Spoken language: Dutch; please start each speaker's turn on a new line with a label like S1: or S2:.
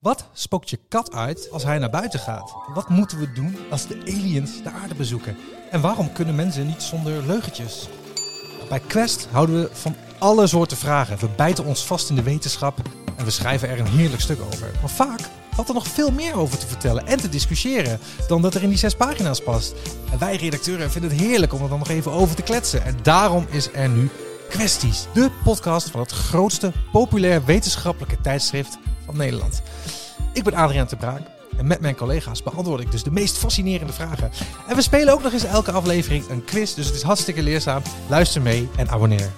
S1: Wat spookt je kat uit als hij naar buiten gaat? Wat moeten we doen als de aliens de aarde bezoeken? En waarom kunnen mensen niet zonder leugentjes? Bij Quest houden we van alle soorten vragen. We bijten ons vast in de wetenschap en we schrijven er een heerlijk stuk over. Maar vaak valt er nog veel meer over te vertellen en te discussiëren dan dat er in die zes pagina's past. En wij redacteuren vinden het heerlijk om er dan nog even over te kletsen. En daarom is er nu Kwesties, de podcast van het grootste populair wetenschappelijke tijdschrift Nederland. Ik ben Adriaan de Braak en met mijn collega's beantwoord ik dus de meest fascinerende vragen. En we spelen ook nog eens elke aflevering een quiz, dus het is hartstikke leerzaam. Luister mee en abonneer.